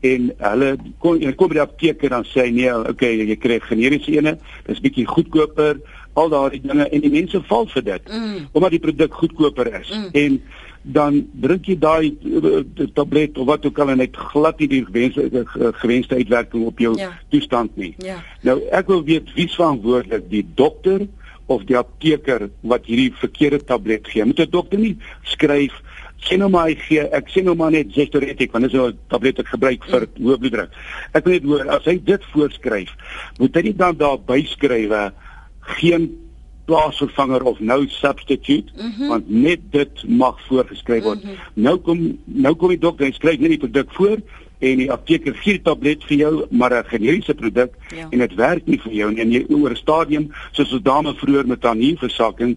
en hulle kom en kom by die apteek en dan sê hy nee, okay, jy kry generiese ene, dis bietjie goedkoper, al daardie dinge en die mense val vir dit mm. omdat die produk goedkoper is. Mm. En dan drink jy daai uh, tablet of wat ook al en dit glad nie die gewenste uh, gewenste uitwerking op jou ja. toestand nie. Ja. Nou ek wil weet wie verantwoordelik die dokter of die apteker wat hierdie verkeerde tablet gee. Moet 'n dokter nie skryf sien nou maar gee ek sien nou maar net Gestoretic want dit is 'n tablet wat gebruik vir mm. hoë bloeddruk. Ek wil net hoor as hy dit voorskryf, moet hy nie dan daar byskrywe geen plaasvervanger of nou substitute mm -hmm. want net dit mag voorgeskryf word. Mm -hmm. Nou kom nou kom die dokter en skryf net die produk voor en die apteker gee die tablet vir jou maar 'n generiese produk ja. en dit werk nie vir jou nie en jy oor 'n stadium soos 'n dame vroeër met haar nierversakking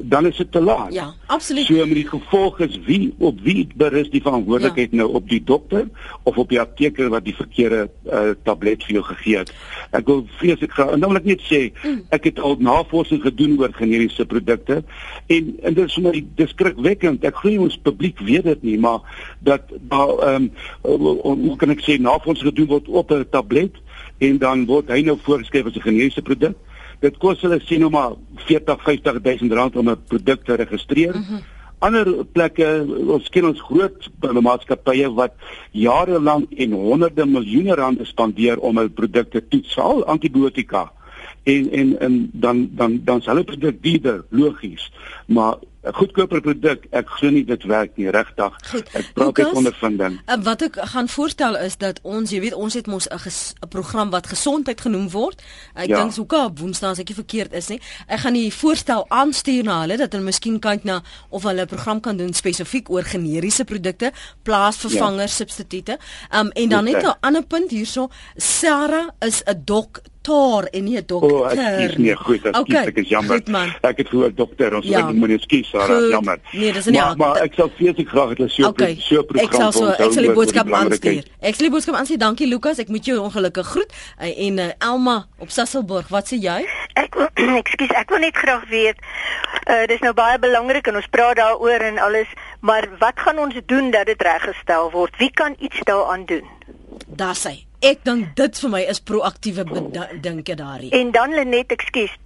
dan is dit te laat. Ja, absoluut. So met die gevolg is wie op wie berus die verantwoordelikheid ja. nou op die dokter of op die apteker wat die verkeerde uh, tablet vir jou gegee het. Ek wil vreeslik graag nou wil ek net sê mm. ek het al navorsing gedoen oor generiese produkte en en dit is vir my diskrikwekkend. Ek glo ons publiek weet dit nie, maar dat daar ehm um, hoe kan ek sê navorsing gedoen word op 'n tablet en dan word hy nou voorgeskryf as 'n generiese produk dit kos hulle sien nou maar 40 50000 rand om 'n produk te registreer. Mm -hmm. Ander plekke, ons ken ons groot maatskappye wat jare lank en honderde miljoene rande spandeer om hul produkte te toets, al antibiotika. En en en dan dan dan sal dit produk duurder, logies. Maar 'n goedkoper produk, ek glo nie dit werk nie regtig. Ek praat uit ondervinding. Uh, wat ek gaan voorstel is dat ons, jy weet, ons het mos 'n program wat gesondheid genoem word. Ek ja. dink hoeka op Woensdae as ek nie verkeerd is nie. Ek gaan die voorstel aanstuur na hulle dat hulle miskien kyk na of hulle 'n program kan doen spesifiek oor generiese produkte, plaasvervangers, ja. substituie. Um en dan net 'n ander punt hierso, Sarah is 'n dok dokter en nie 'n dokter. O, oh, ek is nie goed, ek okay. ek is jammer. Goed, ek het gehoor dokter, ons ja. moet nie skies, Sarah, jammer. Nee, dis nie. Maar, maar ek sal vreeslik graag dit so okay. so program Ek sal so ek sal die boodskap aanstuur. Ek sal die boodskap aanstuur. Dankie Lukas, ek moet jou ongelukkig groet. Eh, en uh, Elma op Sasselburg, wat sê jy? Ek ekskuus, ek wil net graag weet. Uh dis nou baie belangrik en ons praat daaroor en alles, maar wat gaan ons doen dat dit reggestel word? Wie kan iets daaraan doen? Daar sê Ek dink dit vir my is proaktiewe dinke daarin. En dan Lenet, ekskuus,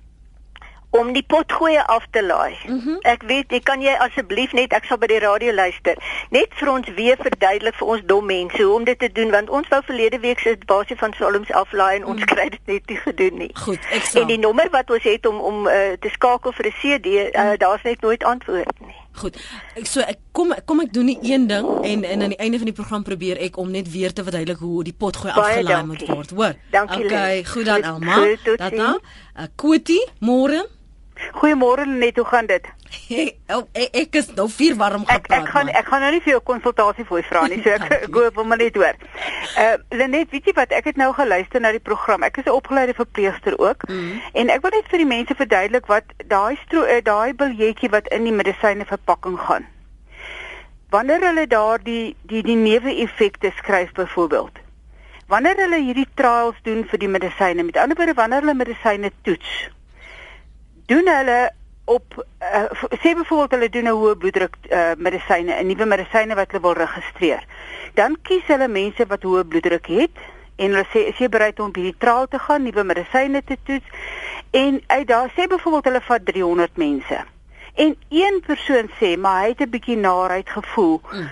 om die potgoeie af te laai. Mm -hmm. Ek weet, ek kan jy asseblief net ek sal by die radio luister. Net vir ons weer verduidelik vir ons dom mense hoe om dit te doen want ons wou verlede week se basie van Salms aflaai en ons mm kry dit net nie gedoen nie. Goed, ek sal. En die nommer wat ons het om om uh, te skakel vir 'n CD, uh, mm -hmm. daar's net nooit antwoord nie. Goed. Ek so ek kom kom ek doen nie een ding en en aan die einde van die program probeer ek om net weer te verduidelik hoe die potgooi afgelaai moet word. Hoor. Dankie. Okay, goed dan. Dat dan. Uh, Kotie, môre. Goeiemôre net, hoe gaan dit? Oh, ek, ek is nou vier warm gepraat. Ek, ek gaan man. ek gaan nou nie vir jou konsultasie fooi vra nie, so ek ek hoop hom net hoor. Uh Lenet, weet jy wat? Ek het nou geluister na die program. Ek is 'n opgeleide verpleegster ook. Mm. En ek wil net vir die mense verduidelik wat daai uh, daai biljetjie wat in die medisyne verpakking gaan. Wanneer hulle daardie die die neeweffekte skryf byvoorbeeld. Wanneer hulle hierdie trials doen vir die medisyne, met ander woorde wanneer hulle medisyne toets doen hulle op uh, sê byvoorbeeld hulle doen 'n hoë bloeddruk uh, medisyne, 'n nuwe medisyne wat hulle wil registreer. Dan kies hulle mense wat hoë bloeddruk het en hulle sê is jy bereid om hierdie trial te gaan, nuwe medisyne te toets? En uit daar sê byvoorbeeld hulle vat 300 mense. En een persoon sê maar hy het 'n bietjie naarheid gevoel mm.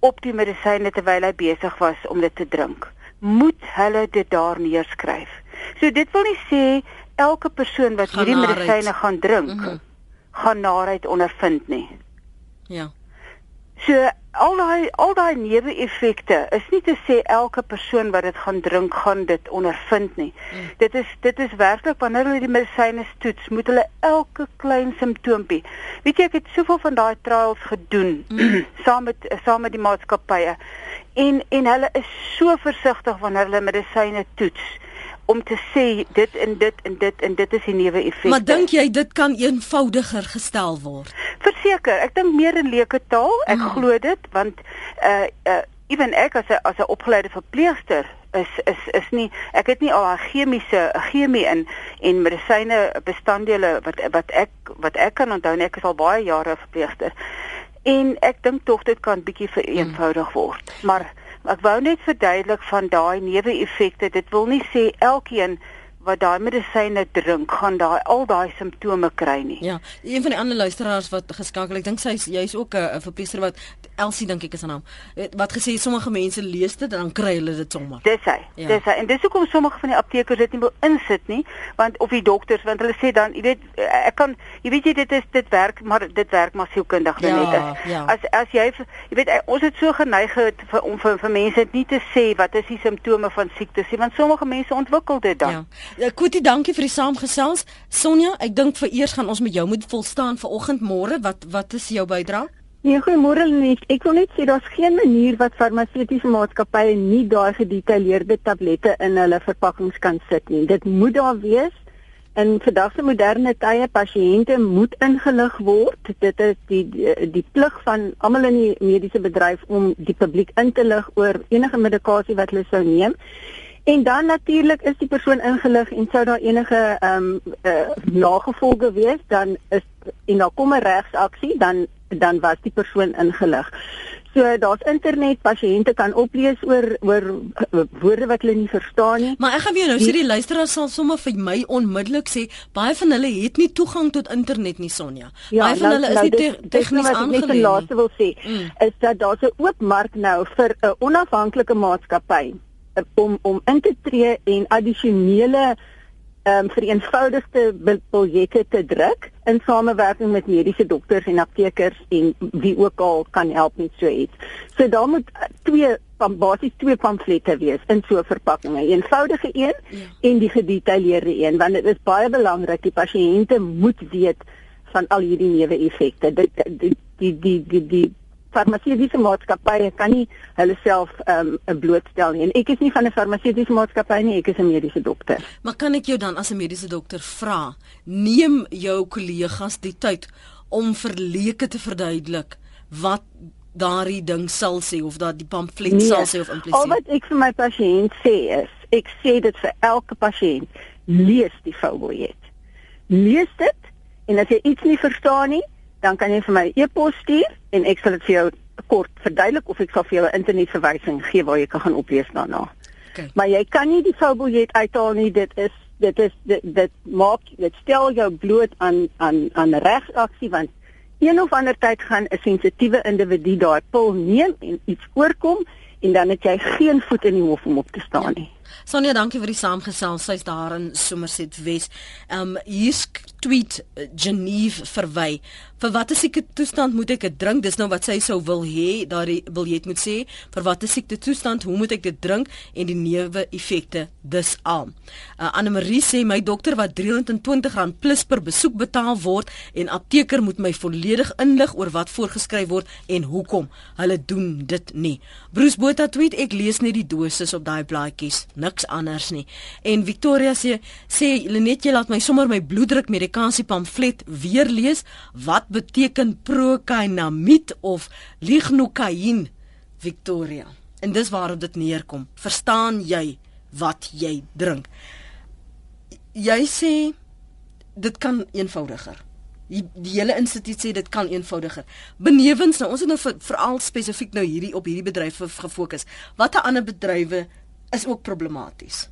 op die medisyne terwyl hy besig was om dit te drink. Moet hulle dit daar neerskryf. So dit wil nie sê elke persoon wat hierdie medisyne gaan drink, mm -hmm. Gaan naheid ondervind nie. Ja. So al daai al daai neeweffekte is nie te sê elke persoon wat dit gaan drink gaan dit ondervind nie. Mm. Dit is dit is werklik wanneer hulle die medisyne toets, moet hulle elke klein simptoompie. Weet jy ek het soveel van daai trials gedoen mm. saam met saam met die maatskappye. En en hulle is so versigtig wanneer hulle medisyne toets om te sê dit en dit en dit en dit is die neuwe effekte. Maar dink jy dit kan eenvoudiger gestel word? Verseker, ek dink meer in leuke taal. Ek mm. glo dit want uh uh ewen ek as 'n as 'n opgeleide verpleegster is is is nie ek het nie al daai chemiese chemie in en medisyne bestanddele wat wat ek wat ek kan onthou ek is al baie jare verpleegster. En ek dink tog dit kan bietjie vereenvoudig word. Maar Ek wou net verduidelik van daai neeweffekte. Dit wil nie sê elkeen wat daai medisyne drink, gaan daai al daai simptome kry nie. Ja, een van die ander luisteraars wat geskakel, ek dink sy jy's ook 'n verpleegster wat Elsie dink ek is aan hom. Wat gesê sommige mense lees dit en dan kry hulle dit sommer. Dis hy. Ja. Dis hy. En dis hoekom sommige van die aptekers dit nie wil insit nie, want of die dokters want hulle sê dan, jy weet, ek kan jy weet jy dit is dit werk, maar dit werk maar sielkundig ja, net. Ja. As as jy jy weet ons het so geneig vir om vir, vir mense nie te sê wat is die simptome van siektes nie, want sommige mense ontwikkel dit dan. Ja. Koetie, dankie vir die saamgesels. Sonja, ek dink vir eers gaan ons met jou moet volstaan vir oggend môre. Wat wat is jou bydrae? Nee, goeiemôre net. Ek wil net sê daar's geen manier wat farmaseutiese maatskappye nie daai gedetailleerde tablette in hulle verpakkings kan sit nie. Dit moet daar wees. In vandag se moderne tye pasiënte moet ingelig word. Dit is die die, die plig van almal in die mediese bedryf om die publiek in te lig oor enige medikasie wat hulle sou neem. En dan natuurlik is die persoon ingelig en sou daar enige ehm um, uh, nagevolge wees, dan is en daar kom 'n regsaksie, dan dan was die persoon ingelig. So daar's internet, pasiënte kan oplees oor oor uh, woorde wat hulle nie verstaan nie. Maar ek gaan weer nou sê die luisteraar sal sommer vir my onmiddellik sê baie van hulle het nie toegang tot internet nie Sonja. Ja, baie van nou, hulle is nou, nie te, dis tegnies nou wat ek net aangeleer. laaste wil sê Mm. is dat daar 'n oop mark nou vir 'n onafhanklike maatskappy eh, om om in te tree en addisionele ehm um, vereenvoudigde bil- biljette te druk in samewerking met mediese dokters en aptekers en wie ook al kan help met so iets. So daar moet twee van basies twee pamflette wees in so 'n verpakking, 'n eenvoudige een ja. en die gedetailleerde een want dit is baie belangrik die pasiënte moet weet van al hierdie neeweffekte. Dit die die die die, die farmaseutiese maatskappye kan nie hulle self ehm um, blootstel nie. En ek is nie van 'n farmaseutiese maatskappy nie, ek is 'n mediese dokter. Maar kan ek jou dan as 'n mediese dokter vra, neem jou kollegas die tyd om vir leuke te verduidelik wat daardie ding sal sê of dat die pamflet sal sê of Al impliseer? wat ek vir my pasiënt sê is, ek sê dit vir elke pasiënt, lees die foulbiljet. Lees dit en as jy iets nie verstaan nie, dan kan jy vir my 'n e-pos stuur en ek sal dit vir jou kort verduidelik of ek sal vir jou 'n internetverwysing gee waar jy kan gaan oplees daarna. Okay. Maar jy kan nie die foulbiljet uithaal nie, dit is dit is dit, dit maak dit stel jou bloot aan aan aan regsaksie want een of ander tyd gaan 'n sensitiewe individu daai pil neem en iets oorkom en dan het jy geen voet in die hof om op te staan nie. Sonja, dankie vir die saamgesels. Sy's daar in Somerset Wes. Ehm um, hier sk- tweet uh, Geneve verwy. Vir watter siekte toestand moet ek dit drink? Dis nou wat sy sou wil hê, daardie biljet moet sê. Vir watter siekte toestand, hoe moet ek dit drink en die neeweffekte dis al. Uh, Anne Marie sê my dokter wat R320 plus per besoek betaal word en apteker moet my volledig inlig oor wat voorgeskryf word en hoekom. Hulle doen dit nie. Bruce Botha tweet ek lees net die dosis op daai blaadjies, niks anders nie. En Victoria sê sê Lenet jy laat my sommer my bloeddruk medikasie pamflet weer lees. Wat beteken prokainamid of lignocaine? Victoria. En dis waarop dit neerkom. Verstaan jy wat jy drink? Jy sê dit kan eenvoudiger. Die, die hele instituut sê dit kan eenvoudiger. Benewens nou, ons het nou veral spesifiek nou hierdie op hierdie bedrywe gefokus. Watter ander bedrywe is ook problematies?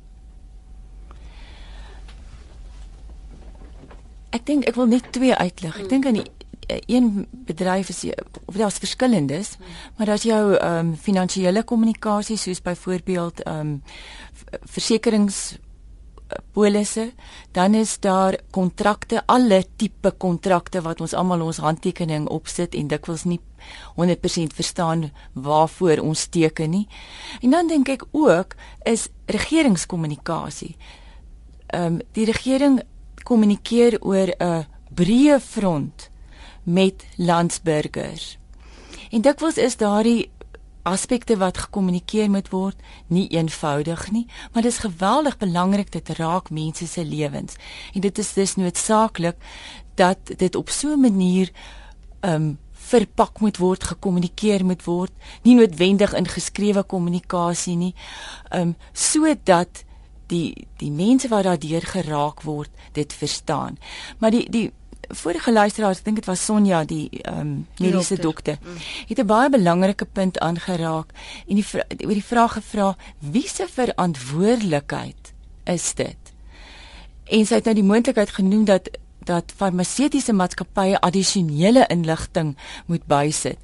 Ek dink ek wil net twee uitlig. Ek dink aan die eh, een bedryf is of daar's verskillendes, maar daar's jou ehm um, finansiële kommunikasie soos byvoorbeeld ehm um, versekerings polisse, dan is daar kontrakte, alle tipe kontrakte wat ons almal ons handtekening opsit en dikwels nie 100% verstaan waarvoor ons teken nie. En dan dink ek ook is regeringskommunikasie. Ehm um, die regering kommunikeer oor 'n breë front met landsburgers. En dikwels is daardie aspekte wat gekommunikeer moet word nie eenvoudig nie, maar dit is geweldig belangrik dit raak mense se lewens. En dit is dus noodsaaklik dat dit op so 'n manier ehm um, verpak moet word, gekommunikeer moet word, nie noodwendig in geskrewe kommunikasie nie, ehm um, sodat die die mense wat daardeur geraak word dit verstaan. Maar die die vorige luisteraar, ek dink dit was Sonja die ehm um, Die mediese dokter. dokter, het 'n baie belangrike punt aangeraak en die oor die vraag gevra wie se verantwoordelikheid is dit? En sy het nou die moontlikheid genoem dat dat farmaseutiese maatskappye addisionele inligting moet bysit.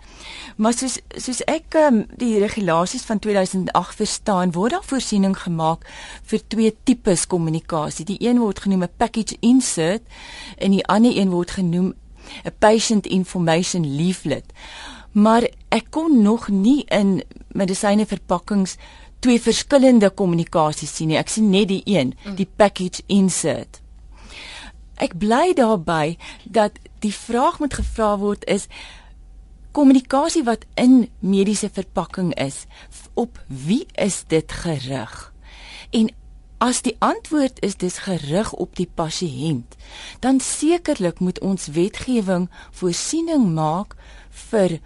Maar soos soos ek um, die regulasies van 2008 verstaan, word daar voorsiening gemaak vir twee tipes kommunikasie. Die een word genoem 'n package insert en die ander een word genoem 'n patient information leaflet. Maar ek kon nog nie in medisyne verpakkings twee verskillende kommunikasies sien nie. Ek sien net die een, die package insert. Ek bly daarby dat die vraag moet gevra word is kommunikasie wat in mediese verpakking is, op wie is dit gerig? En as die antwoord is dis gerig op die pasiënt, dan sekerlik moet ons wetgewing voorsiening maak vir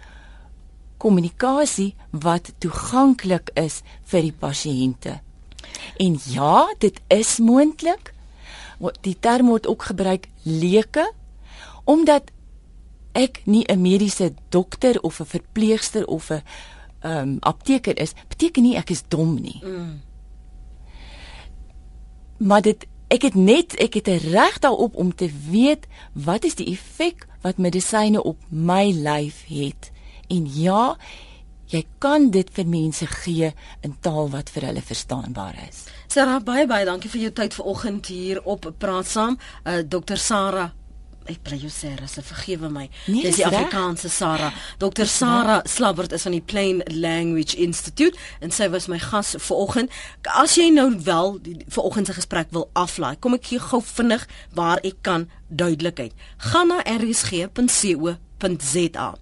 kommunikasie wat toeganklik is vir die pasiënte. En ja, dit is moontlik. Die term word ook gebruik leuke omdat ek nie 'n mediese dokter of 'n verpleegster of 'n ehm um, apteker is, beteken nie ek is dom nie. Mm. Maar dit ek het net ek het 'n reg daarop om te weet wat is die effek wat medisyne op my lyf het. En ja, jy kan dit vir mense gee in taal wat vir hulle verstaanbaar is. Sarah, baie baie dankie vir jou tyd vanoggend hier op Praat Saam. Uh Dr. Sarah ek bly jou sê rus vergewe my nee, dis die Afrikaanse Sarah Dr Sarah Slabbert is van die Plain Language Institute en sy was my gas vanoggend as jy nou wel vanoggend se gesprek wil aflaai kom ek gee gou vinnig waar ek kan duidelikheid gaan na rsg.co .za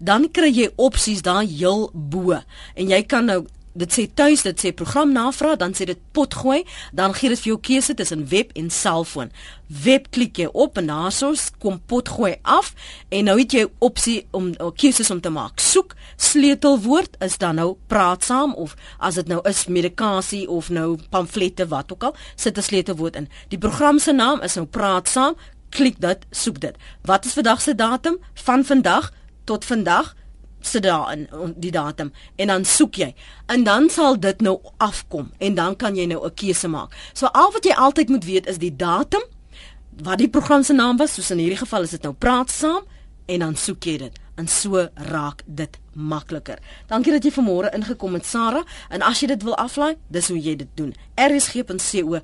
dan kry jy opsies daar heel bo. En jy kan nou dit sê tuis dit sê program navraag dan sê dit pot gooi dan gee dit vir jou keuse tussen web en selfoon. Web klik jy op en daarsoos kom pot gooi af en nou het jy opsie om keuses om te maak. Soek sleutelwoord is dan nou praat saam of as dit nou is medikasie of nou pamflette wat ook al sit 'n sleutelwoord in. Die program se naam is nou praat saam klik dit soek dit. Wat is vandag se datum? Van vandag tot vandag sit daar in die datum. En dan soek jy. En dan sal dit nou afkom en dan kan jy nou 'n keuse maak. So al wat jy altyd moet weet is die datum wat die program se naam was, soos in hierdie geval is dit nou praat saam en dan soek jy dit. En so raak dit makliker. Dankie dat jy vanmôre ingekom het Sarah. En as jy dit wil aflaai, dis hoe jy dit doen. rsg.co.za